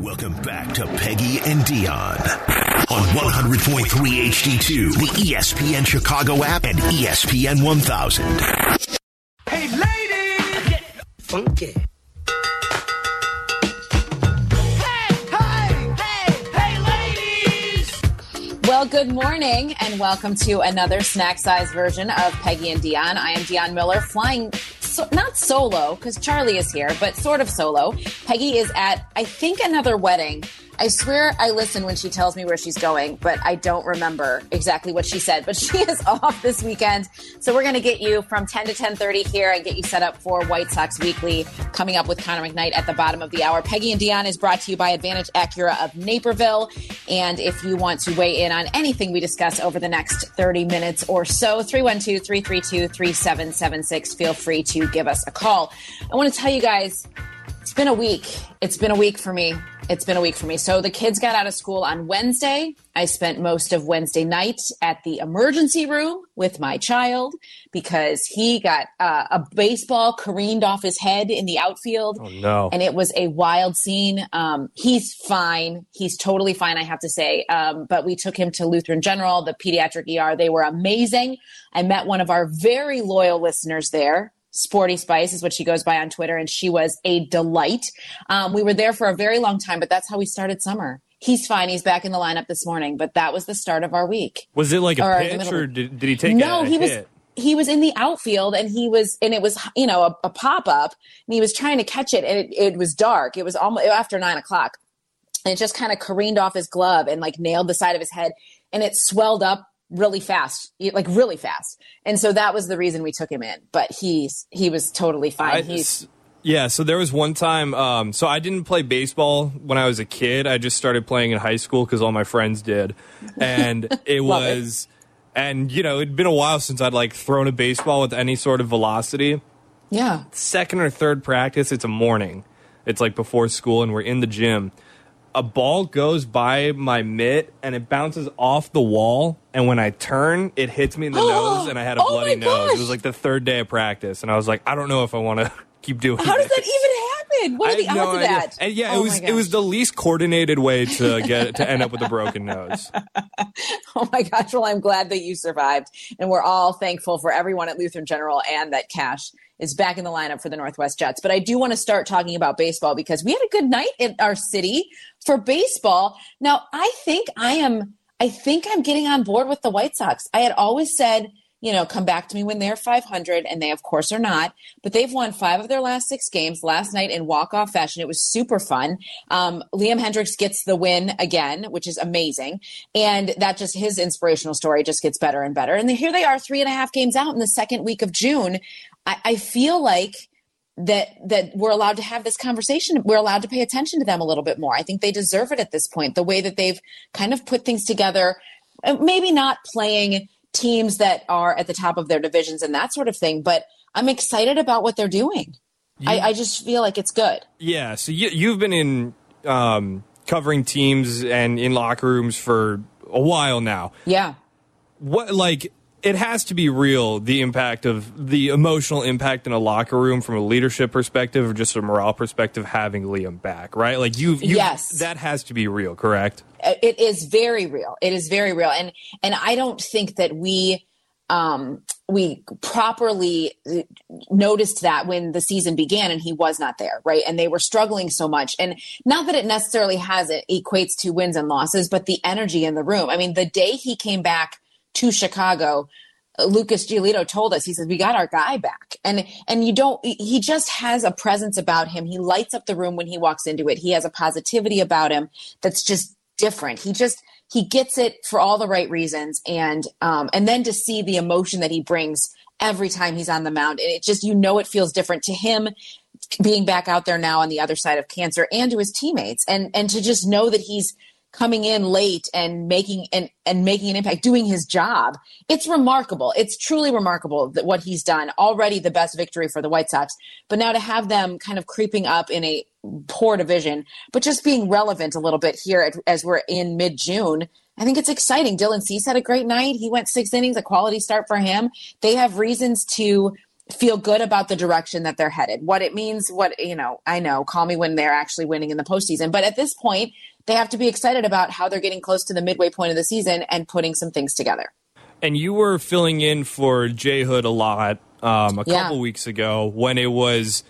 Welcome back to Peggy and Dionne on 100.3 HD2, the ESPN Chicago app, and ESPN 1000. Hey, ladies! Get funky. Hey, hey, hey, hey, ladies! Well, good morning and welcome to another snack size version of Peggy and Dionne. I am Dionne Miller flying so, not solo because Charlie is here, but sort of solo. Peggy is at, I think, another wedding. I swear I listen when she tells me where she's going, but I don't remember exactly what she said. But she is off this weekend, so we're going to get you from 10 to 10:30 here and get you set up for White Sox Weekly coming up with Connor McKnight at the bottom of the hour. Peggy and Dionne is brought to you by Advantage Acura of Naperville, and if you want to weigh in on anything we discuss over the next 30 minutes or so, 312-332-3776. Feel free to give us a call. I want to tell you guys, it's been a week. It's been a week for me. It's been a week for me. So the kids got out of school on Wednesday. I spent most of Wednesday night at the emergency room with my child because he got uh, a baseball careened off his head in the outfield. Oh, no. And it was a wild scene. Um, he's fine. He's totally fine, I have to say. Um, but we took him to Lutheran General, the pediatric ER. They were amazing. I met one of our very loyal listeners there. Sporty Spice is what she goes by on Twitter, and she was a delight. Um, we were there for a very long time, but that's how we started summer. He's fine. He's back in the lineup this morning, but that was the start of our week. Was it like a Or pitch, or did, did he take no, a, a he was he was in the outfield and he was and it was you know a, a pop up and he was trying to catch it and it, it was dark. It was almost after nine o'clock, and it just kind of careened off his glove and like nailed the side of his head, and it swelled up really fast, like really fast. And so that was the reason we took him in. But he's he was totally fine. I- he's yeah, so there was one time. Um, so I didn't play baseball when I was a kid. I just started playing in high school because all my friends did, and it Love it. was, and you know, it'd been a while since I'd like thrown a baseball with any sort of velocity. yeah. Second or third practice, it's a morning. It's like before school, and we're in the gym. A ball goes by my mitt and it bounces off the wall. And when I turn, it hits me in the nose, and I had a Oh bloody my nose. gosh. It was like the third day of practice, and I was like, I don't know if I want to keep doing. How does this. that even happen? What I are the have odds no of idea. that? And yeah, Oh it my was it was gosh. the least coordinated way to get to end up with a broken nose. Oh my gosh. Well, I'm glad that you survived. And we're all thankful for everyone at Lutheran General and that Cash is back in the lineup for the Northwest Jets. But I do want to start talking about baseball because we had a good night in our city for baseball. Now, I think I am I think I'm getting on board with the White Sox. I had always said, you know, come back to me when they're 500, and they, of course, are not. But they've won five of their last six games last night in walk off fashion. It was super fun. Um, Liam Hendriks gets the win again, which is amazing. And that just his inspirational story just gets better and better. And here they are, three and a half games out in the second week of June. I, I feel like that that we're allowed to have this conversation. We're allowed to pay attention to them a little bit more. I think they deserve it at this point. The way that they've kind of put things together maybe not playing teams that are at the top of their divisions and that sort of thing but i'm excited about what they're doing. I, I just feel like it's good. Yeah, so you you've been in um, covering teams and in locker rooms for a while now. yeah. What like it has to be real the impact of the emotional impact in a locker room from a leadership perspective or just a morale perspective having Liam back, right? Like you you Yes. that has to be real, correct? it is very real it is very real and and i don't think that we um we properly uh, noticed that when the season began and he was not there right and they were struggling so much and not that it necessarily has it equates to wins and losses but the energy in the room i mean the day he came back to chicago uh, Lucas Giolito told us, he says, we got our guy back. And, and you don't, he just has a presence about him. He lights up the room when he walks into it. He has a positivity about him that's just different. He just, he gets it for all the right reasons. And, um, and then to see the emotion that he brings every time he's on the mound, and it just, you know, it feels different to him being back out there now on the other side of cancer and to his teammates. And, and to just know that he's, coming in late and making and, and making an impact, doing his job. It's remarkable. It's truly remarkable that what he's done. Already the best victory for the White Sox, but now to have them kind of creeping up in a poor division, but just being relevant a little bit here at, as we're in mid June. I think it's exciting. Dylan Cease had a great night. He went six innings, a quality start for him. They have reasons to feel good about the direction that they're headed. What it means, what, you know, I know, call me when they're actually winning in the postseason. But at this point, they have to be excited about how they're getting close to the midway point of the season and putting some things together. And you were filling in for Jay Hood a lot um, a Yeah. couple weeks ago when it was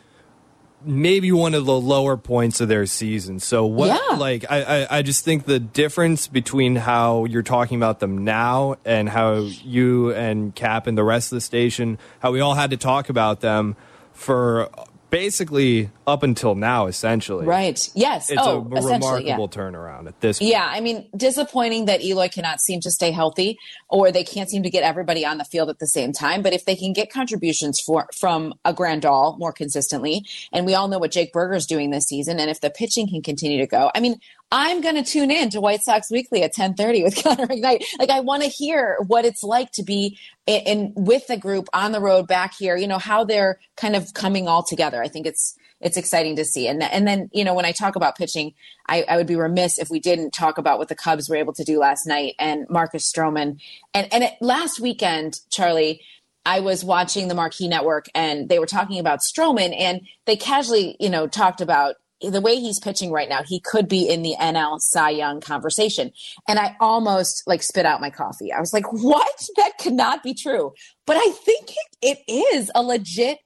maybe one of the lower points of their season. So what Yeah. like I, I, I just think the difference between how you're talking about them now and how you and Cap and the rest of the station, how we all had to talk about them for basically up until now, essentially. Right. Yes. It's oh, a essentially, yeah. remarkable turnaround at this point. Yeah, I mean, disappointing that Eloy cannot seem to stay healthy, or they can't seem to get everybody on the field at the same time. But if they can get contributions for, from a Grandal more consistently, and we all know what Jake Burger's doing this season, and if the pitching can continue to go, I mean, I'm going to tune in to White Sox Weekly at 10:30 with Connor McKnight. Like, I want to hear what it's like to be in, in with the group on the road back here. You know how they're kind of coming all together. I think it's it's exciting to see. And and then you know when I talk about pitching, I, I would be remiss if we didn't talk about what the Cubs were able to do last night and Marcus Stroman. And and it, last weekend, Charlie. I was watching the Marquee Network and they were talking about Stroman and they casually, you know, talked about the way he's pitching right now, he could be in the NL Cy Young conversation. And I almost like spit out my coffee. I was like, what? That cannot be true. But I think it, it is a legit,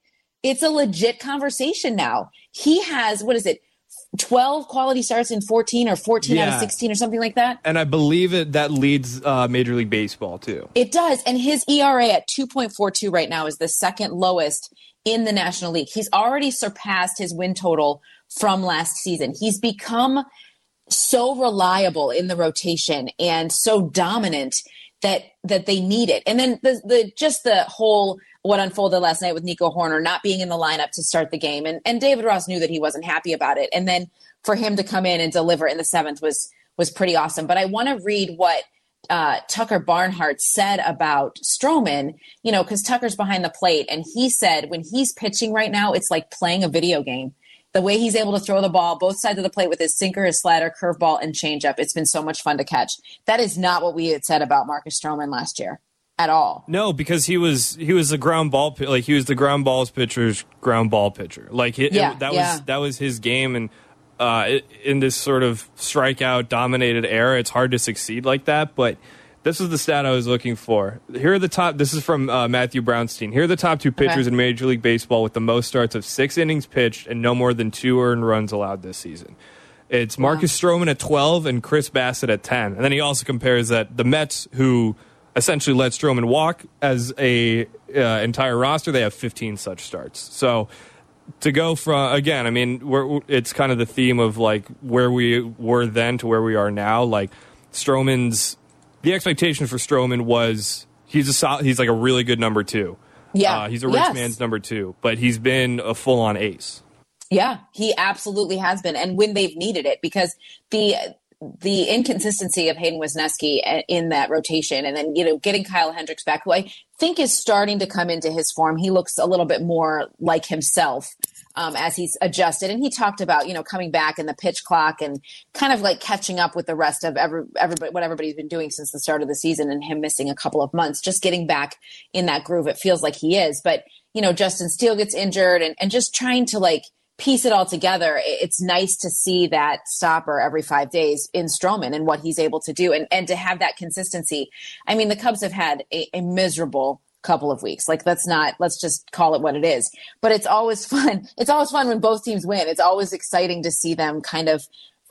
it's a legit conversation now. He has, what is it? 12 quality starts in 14 or 14 out of 16 or something like that. And I believe it that leads uh, Major League Baseball too. It does. And his ERA at 2.42 right now is the second lowest in the National League. He's already surpassed his win total from last season. He's become so reliable in the rotation and so dominant that that they need it. And then the the just the whole what unfolded last night with Nico Hoerner not being in the lineup to start the game and and David Ross knew that he wasn't happy about it. And then for him to come in and deliver in the 7th was was pretty awesome. But I want to read what uh, Tucker Barnhart said about Stroman, you know, because Tucker's behind the plate, and he said when he's pitching right now, it's like playing a video game. The way he's able to throw the ball both sides of the plate with his sinker, his slider, curveball, and changeup, it's been so much fun to catch. That is not what we had said about Marcus Stroman last year at all. No, because he was he was the ground ball like he was the ground balls pitcher's ground ball pitcher. Like it, it- Yeah, that yeah. was that was his game, and uh, in this sort of strikeout dominated era, it's hard to succeed like that. But this is the stat I was looking for. Here are the top. This is from uh, Matthew Brownstein. Here are the top two pitchers Okay. in Major League Baseball with the most starts of six innings pitched and no more than two earned runs allowed this season. It's Marcus Stroman at 12 and Chris Bassitt at 10. And then he also compares that the Mets, who essentially let Stroman walk as a uh, entire roster, they have 15 such starts. So to go from again, I mean, we're, it's kind of the theme of like where we were then to where we are now. Like Stroman's the expectation for Stroman was he's a sol- he's like a really good number two. Yeah. uh, he's a rich Yes. man's number two, but he's been a full on ace. Yeah, he absolutely has been, and when they've needed it, because the the inconsistency of Hayden Wesneski in that rotation, and then you know getting Kyle Hendricks back, who I think is starting to come into his form. He looks a little bit more like himself um, as he's adjusted, and he talked about you know coming back in the pitch clock and kind of like catching up with the rest of every, everybody what everybody's been doing since the start of the season, and him missing a couple of months, just getting back in that groove. It feels like he is, but you know Justin Steele gets injured, and and just trying to like piece it all together, it's nice to see that stopper every five days in Stroman and what he's able to do and, and to have that consistency. I mean, the Cubs have had a, a miserable couple of weeks. Like let's not let's just call it what it is. But it's always fun. It's always fun when both teams win. It's always exciting to see them kind of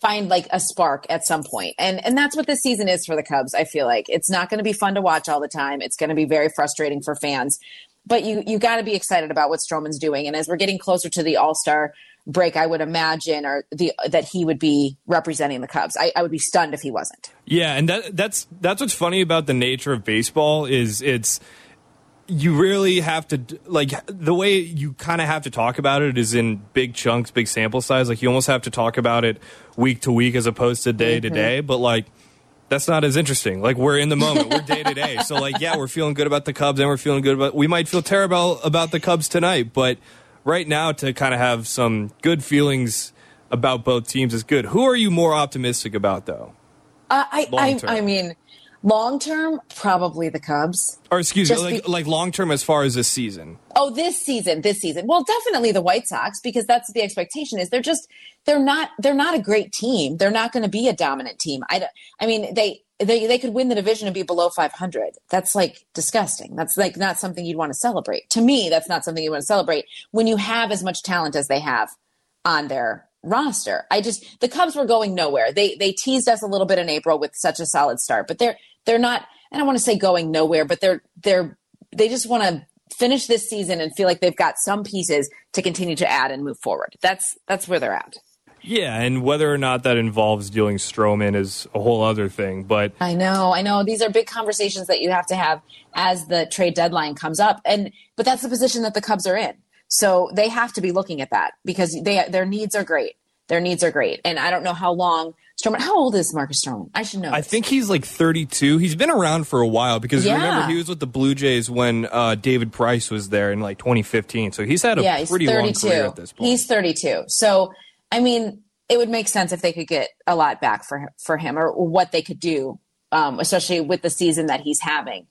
find like a spark at some point. And and that's what this season is for the Cubs, I feel like. It's not going to be fun to watch all the time. It's going to be very frustrating for fans but you you got to be excited about what Stroman's doing. And as we're getting closer to the All Star break, I would imagine or the that he would be representing the Cubs. I, I would be stunned if he wasn't. Yeah, and that that's that's what's funny about the nature of baseball is it's you really have to like the way you kind of have to talk about it is in big chunks, big sample size. Like you almost have to talk about it week to week as opposed to day to day. But like that's not as interesting. Like we're in the moment, we're day to day. So like yeah, we're feeling good about the Cubs and we're feeling good about. We might feel terrible about the Cubs tonight, but right now to kind of have some good feelings about both teams is good. Who are you more optimistic about though? Uh, I I. I mean, Long term, probably the Cubs. Or excuse me, like be- like long term as far as this season. Oh, this season, this season. Well, definitely the White Sox because that's the expectation is they're just they're not they're not a great team. They're not going to be a dominant team. I don't, I mean, they they they could win the division and be below 500. That's like disgusting. That's like not something you'd want to celebrate. To me, that's not something you want to celebrate when you have as much talent as they have on their roster. I just the Cubs were going nowhere. They they teased us a little bit in April with such a solid start, but they're they're not and I don't want to say going nowhere, but they're they're they just want to finish this season and feel like they've got some pieces to continue to add and move forward. That's that's where they're at. Yeah, and whether or not that involves dealing Stroman is a whole other thing. But I know, I know. These are big conversations that you have to have as the trade deadline comes up, and but that's the position that the Cubs are in. So they have to be looking at that because they their needs are great. Their needs are great, and I don't know how long Stroman. How old is Marcus Stroman? I should know. I think he's like 32. He's been around for a while because Yeah. remember he was with the Blue Jays when uh, David Price was there in like 2015. So he's had a yeah, he's pretty long 32. career at this point. He's 32. So, I mean, it would make sense if they could get a lot back for for him or what they could do, um, especially with the season that he's having.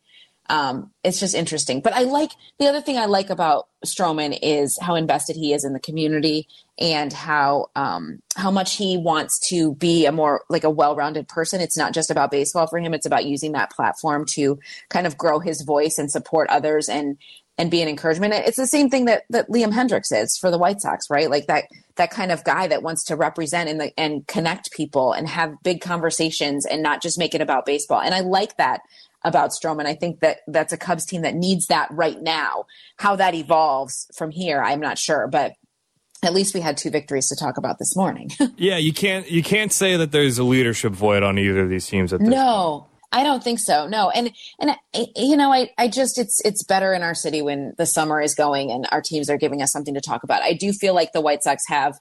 Um, it's just interesting. But I like the other thing I like about Stroman is how invested he is in the community and how um, how much he wants to be a more like a well-rounded person. It's not just about baseball for him; it's about using that platform to kind of grow his voice and support others and and be an encouragement. It's the same thing that that Liam Hendriks is for the White Sox, right? Like that that kind of guy that wants to represent and and connect people and have big conversations and not just make it about baseball. And I like that about Stroman. I think that that's a Cubs team that needs that right now. How that evolves from here, I'm not sure, but at least we had two victories to talk about this morning. yeah, you can't you can't say that there's a leadership void on either of these teams at this point. no, I don't think so. No, and and you know, I I just it's it's better in our city when the summer is going and our teams are giving us something to talk about. I do feel like the White Sox have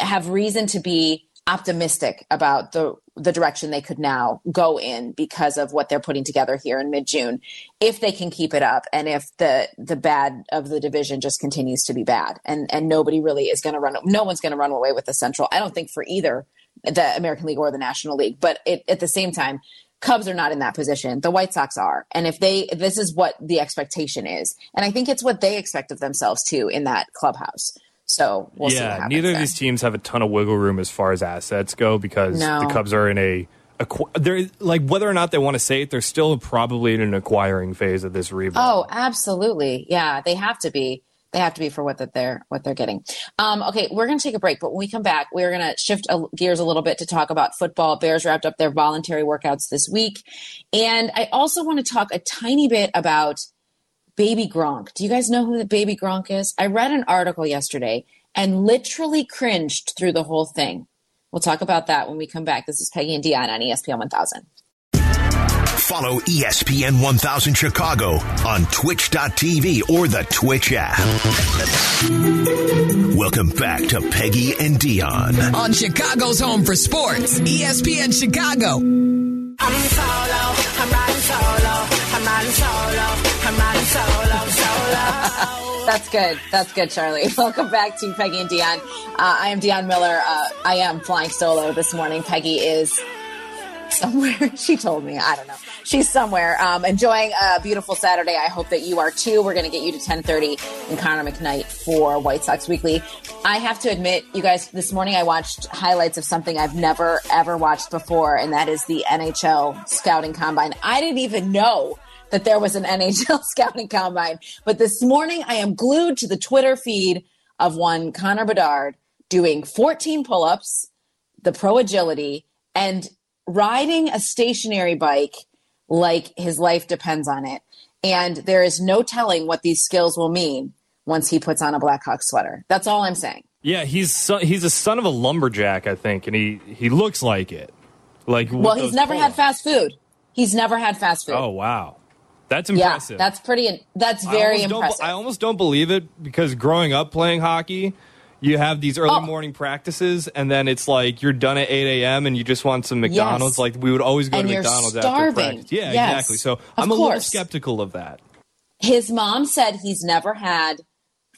have reason to be optimistic about the the direction they could now go in because of what they're putting together here in mid June, if they can keep it up, and if the the bad of the division just continues to be bad, and and nobody really is going to run, no one's going to run away with the Central. I don't think for either the American League or the National League, but it, at the same time. Cubs are not in that position. The White Sox are. And if they, this is what the expectation is. And I think it's what they expect of themselves too in that clubhouse. So we'll yeah, neither of these teams have a ton of wiggle room as far as assets go because No. the Cubs are in a, a they're like whether or not they want to say it, they're still probably in an acquiring phase of this rebuild. Oh, absolutely. Yeah, they have to be. They have to be for what that they're what they're getting. Um, okay, we're going to take a break, but when we come back, we're going to shift a, gears a little bit to talk about football. Bears wrapped up their voluntary workouts this week, and I also want to talk a tiny bit about Baby Gronk. Do you guys know who the Baby Gronk is? I read an article yesterday and literally cringed through the whole thing. We'll talk about that when we come back. This is Peggy and Dionne on E ESPN 1000. Follow ESPN 1000 Chicago on twitch.tv or the Twitch app. Welcome back to Peggy and Dionne. on Chicago's home for sports, ESPN Chicago. That's good. That's good, Charlie. Welcome back to Peggy and Dionne. Uh, I am Dionne Miller. Uh, I am flying solo this morning. Peggy is somewhere. she told me. I don't know. She's somewhere um, enjoying a beautiful Saturday. I hope that you are too. We're going to get you to 10:30 and Connor McKnight for White Sox Weekly. I have to admit, you guys, this morning I watched highlights of something I've never ever watched before, and that is the NHL scouting combine. I didn't even know that there was an NHL scouting combine. But this morning, I am glued to the Twitter feed of one Connor Bedard doing 14 pull ups, the pro agility, and riding a stationary bike like his life depends on it. And there is no telling what these skills will mean once he puts on a Blackhawk sweater. That's all I'm saying. Yeah, he's he's a son of a lumberjack, I think, and he he looks like it. Like Well, he's never had fast food. He's never had fast food. Oh wow, that's impressive. yeah, that's pretty. That's very don't- impressive. I almost don't believe it because growing up playing hockey, you have these early Oh. morning practices, and then it's like you're done at eight a.m. and you just want some McDonald's. Yes. Like we would always go And to McDonald's after starving. practice. Yeah, Yes. exactly. So Of I'm a little skeptical of that. his mom said he's never had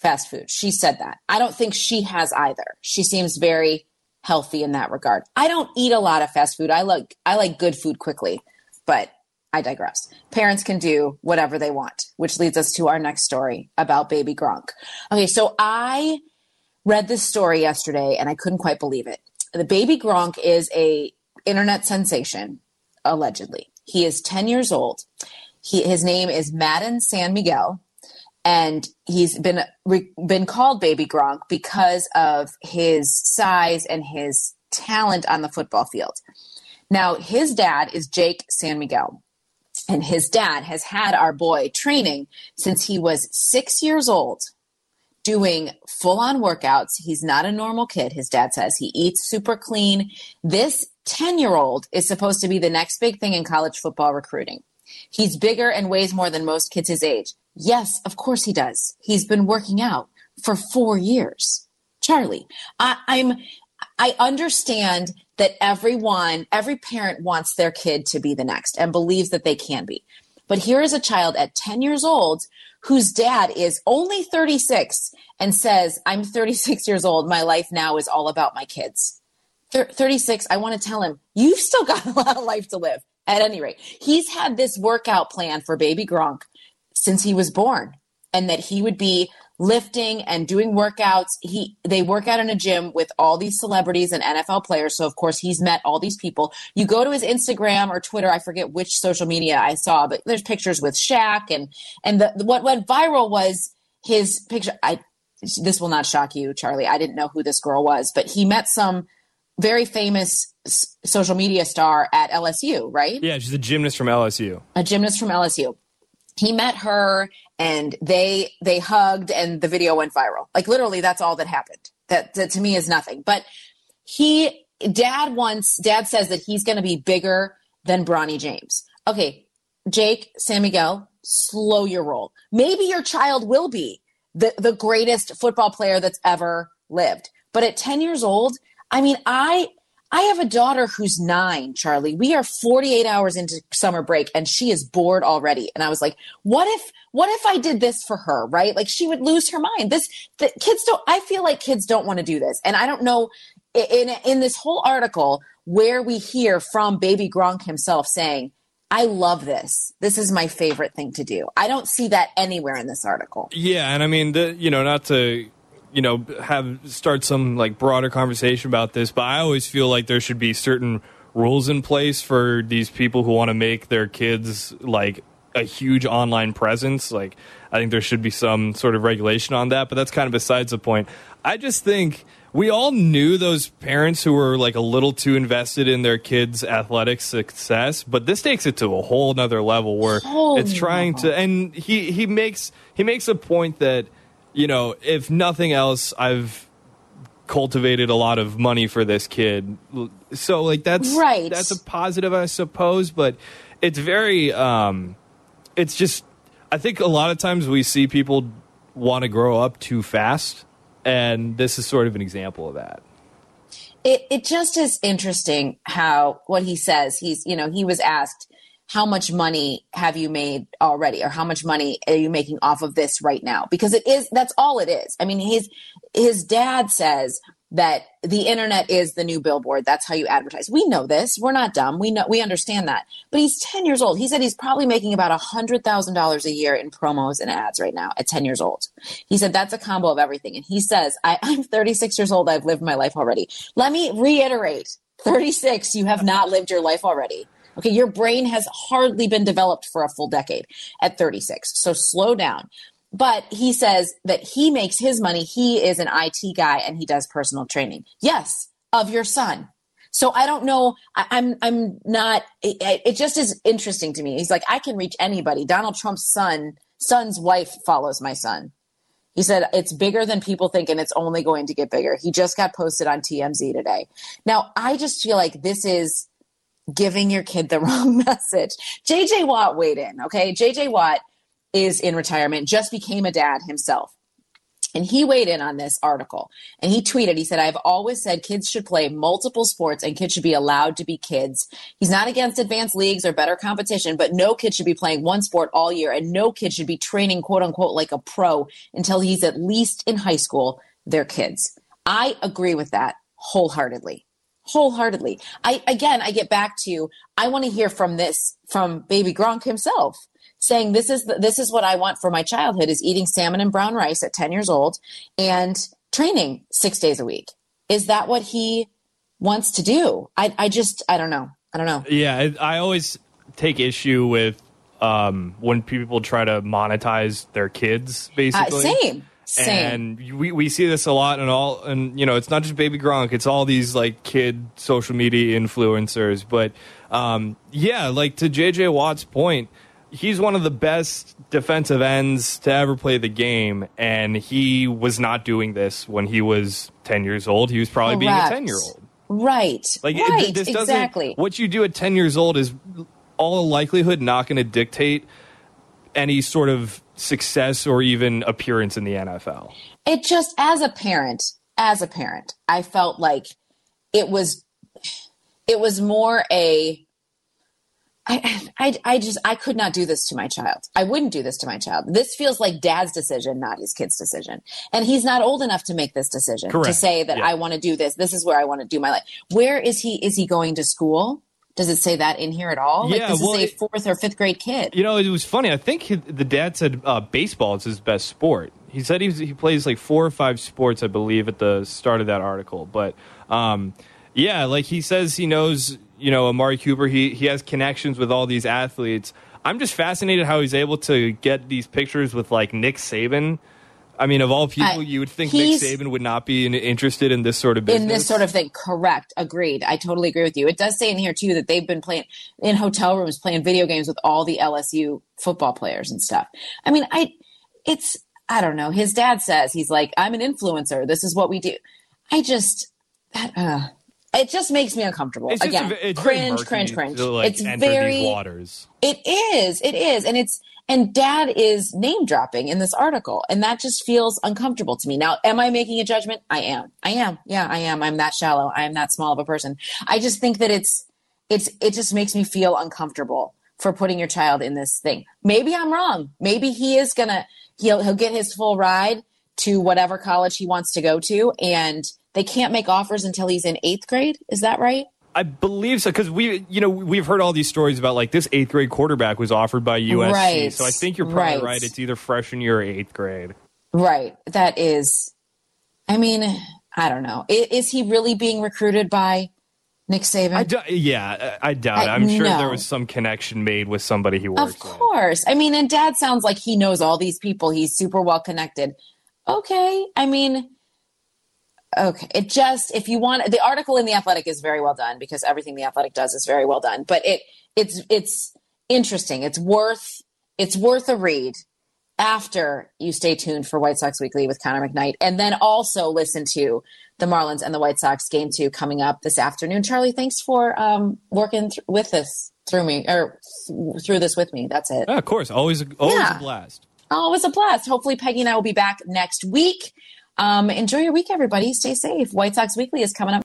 fast food. She said that. I don't think she has either. She seems very healthy in that regard. I don't eat a lot of fast food. I like I like good food quickly, but I digress. Parents can do whatever they want, which leads us to our next story about baby Gronk. Okay, so I read this story yesterday and I couldn't quite believe it. The baby Gronk is a internet sensation, allegedly. He is 10 years old. He, his name is Madden San Miguel, and he's been re, been called Baby Gronk because of his size and his talent on the football field. Now, his dad is Jake San Miguel, and his dad has had our boy training since he was six years old, doing full on workouts. He's not a normal kid, his dad says. He eats super clean. This 10 year old is supposed to be the next big thing in college football recruiting. He's bigger and weighs more than most kids his age. Yes, of course he does. He's been working out for four years. Charlie, I, I'm, I understand that everyone, every parent wants their kid to be the next and believes that they can be. But here is a child at 10 years old whose dad is only 36 and says, I'm 36 years old. My life now is all about my kids. Thir- 36, I want to tell him, you've still got a lot of life to live. At any rate, he's had this workout plan for baby Gronk since he was born and that he would be lifting and doing workouts. He they work out in a gym with all these celebrities and NFL players. So of course he's met all these people. You go to his Instagram or Twitter, I forget which social media I saw, but there's pictures with Shaq and and the, what went viral was his picture. I this will not shock you, Charlie. I didn't know who this girl was, but he met some very famous s- social media star at LSU, right? Yeah, she's a gymnast from LSU. A gymnast from LSU. He met her and they they hugged and the video went viral. Like literally that's all that happened. That, that to me is nothing. But he dad wants dad says that he's going to be bigger than Bronny James. Okay, Jake San Miguel, slow your roll. Maybe your child will be the the greatest football player that's ever lived. But at 10 years old, I mean, I I have a daughter who's nine, Charlie. We are 48 hours into summer break and she is bored already. And I was like, what if, what if I did this for her, right? Like she would lose her mind. This, the kids don't, I feel like kids don't want to do this. And I don't know in, in this whole article where we hear from baby Gronk himself saying, I love this. This is my favorite thing to do. I don't see that anywhere in this article. Yeah, and I mean, the, you know, not to you know have start some like broader conversation about this, but I always feel like there should be certain rules in place for these people who want to make their kids like a huge online presence. Like, I think there should be some sort of regulation on that, but that's kind of besides the point. I just think we all knew those parents who were like a little too invested in their kids' athletic success, but this takes it to a whole nother level where Whole it's trying to. And he he makes he makes a point that you know if nothing else, I've cultivated a lot of money for this kid. So like that's Right. That's a positive, I suppose, but it's very. um It's just. I think a lot of times we see people want to grow up too fast, and this is sort of an example of that. it it just is interesting how what he says he's you know he was asked how much money have you made already or how much money are you making off of this right now? Because it is that's all it is. I mean his his dad says that the internet is the new billboard. That's how you advertise. We know this. We're not dumb. We know we understand that. But he's 10 years old. He said he's probably making about a $100000 a year in promos and ads right now at 10 years old. He said that's a combo of everything. And he says I, i'm 36 years old. I've lived my life already. Let me reiterate. 36 you have not lived your life already okay your brain has hardly been developed for a full decade at 36 so slow down but he says that he makes his money. He is an IT guy and he does personal training. Yes, of your son. So I don't know. I, I'm I'm not. It, it just is interesting to me. He's like, I can reach anybody. Donald Trump's son, son's wife follows my son. He said it's bigger than people think, and it's only going to get bigger. He just got posted on TMZ today. Now I just feel like this is giving your kid the wrong message. JJ Watt weighed in. Okay, JJ Watt is in retirement, just became a dad himself. And he weighed in on this article and he tweeted, he said, I've always said kids should play multiple sports and kids should be allowed to be kids. He's not against advanced leagues or better competition, but no kid should be playing one sport all year and no kid should be training quote unquote like a pro until he's at least in high school. They're kids. I agree with that wholeheartedly. Wholeheartedly. I again, I get back to I want to hear from this from Baby Gronk himself saying this is the, this is what I want for my childhood is eating salmon and brown rice at 10 years old and training 6 days a week. Is that what he wants to do? I I just I don't know. I don't know. Yeah, I, I always take issue with um, when people try to monetize their kids, Uh, basically. same. Same. And we, we see this a lot and all and you know it's not just baby Gronk it's all these like kid social media influencers but um, yeah like to JJ Watt's point he's one of the best defensive ends to ever play the game and he was not doing this when he was 10 years old he was probably being a 10 year old right. like it- right. this doesn't exactly. what you do at 10 years old is all likelihood not going to dictate any sort of success or even appearance in the NFL. it just as a parent as a parent i felt like it was it was more a I, I, I just I could not do this to my child. I wouldn't do this to my child. This feels like dad's decision, not his kid's decision. And he's not old enough to make this decision to say that Yeah. I want to do this. This is where I want to do my life. Where is he? Is he going to school? Does it say that in here at all? Like Yeah, this well, is a fourth or fifth grade kid. You know, it was funny. I think the dad said uh, baseball is his best sport. He said he's, he plays like four or five sports, I believe, at the start of that article. But um, yeah, like he says he knows, you know, Amari Cooper, he, he has connections with all these athletes. I'm just fascinated how he's able to get these pictures with like Nick Saban. I mean, of all people, I- you would think Nick Saban would not be in, interested in this sort of business. in this sort of thing. Correct. Agreed. I totally agree with you. It does say in here too that they've been playing in hotel rooms, playing video games with all the LSU football players and stuff. I mean, I, it's, I don't know. His dad says he's like, I'm an influencer. This is what we do. I just, that, uh, it just makes me uncomfortable. It's Again, a it's very cringe, cringe, cringe. to, like, it's very, waters. it is. It is. And it's and dad is name dropping in this article and that just feels uncomfortable to me. Now, am I making a judgment? I am. I am. Yeah, I am. I'm that shallow. I am that small of a person. I just think that it's it's it just makes me feel uncomfortable for putting your child in this thing. Maybe I'm wrong. Maybe he is going to he'll he'll get his full ride to whatever college he wants to go to and they can't make offers until he's in 8th grade. Is that right? I believe so because we, you know, we've heard all these stories about like this eighth grade quarterback was offered by USC. Right, So I think you're probably right. right. It's either freshman year or eighth grade. Right. That is, I mean, I don't know. Is, is he really being recruited by Nick Saban? I do, yeah, I I doubt it. I- I'm sure no. there was some connection made with somebody he works of course. I mean, and dad sounds like he knows all these people. He's super well connected. Okay. I mean, okay. It just, if you want, the article in The Athletic is very well done because everything The Athletic does is very well done. But it, it's, it's interesting. It's worth, it's worth a read after you stay tuned for White Sox Weekly with Connor McKnight, and then also listen to the Marlins and the White Sox game two coming up this afternoon. Charlie, thanks for um, working th- with this through me or th- through this with me. That's it. Yeah, of course, always, always Yeah. a blast. Oh, it was a blast. Hopefully, Peggy and I will be back next week. Um, enjoy your week, everybody. Stay safe. White Sox Weekly is coming up.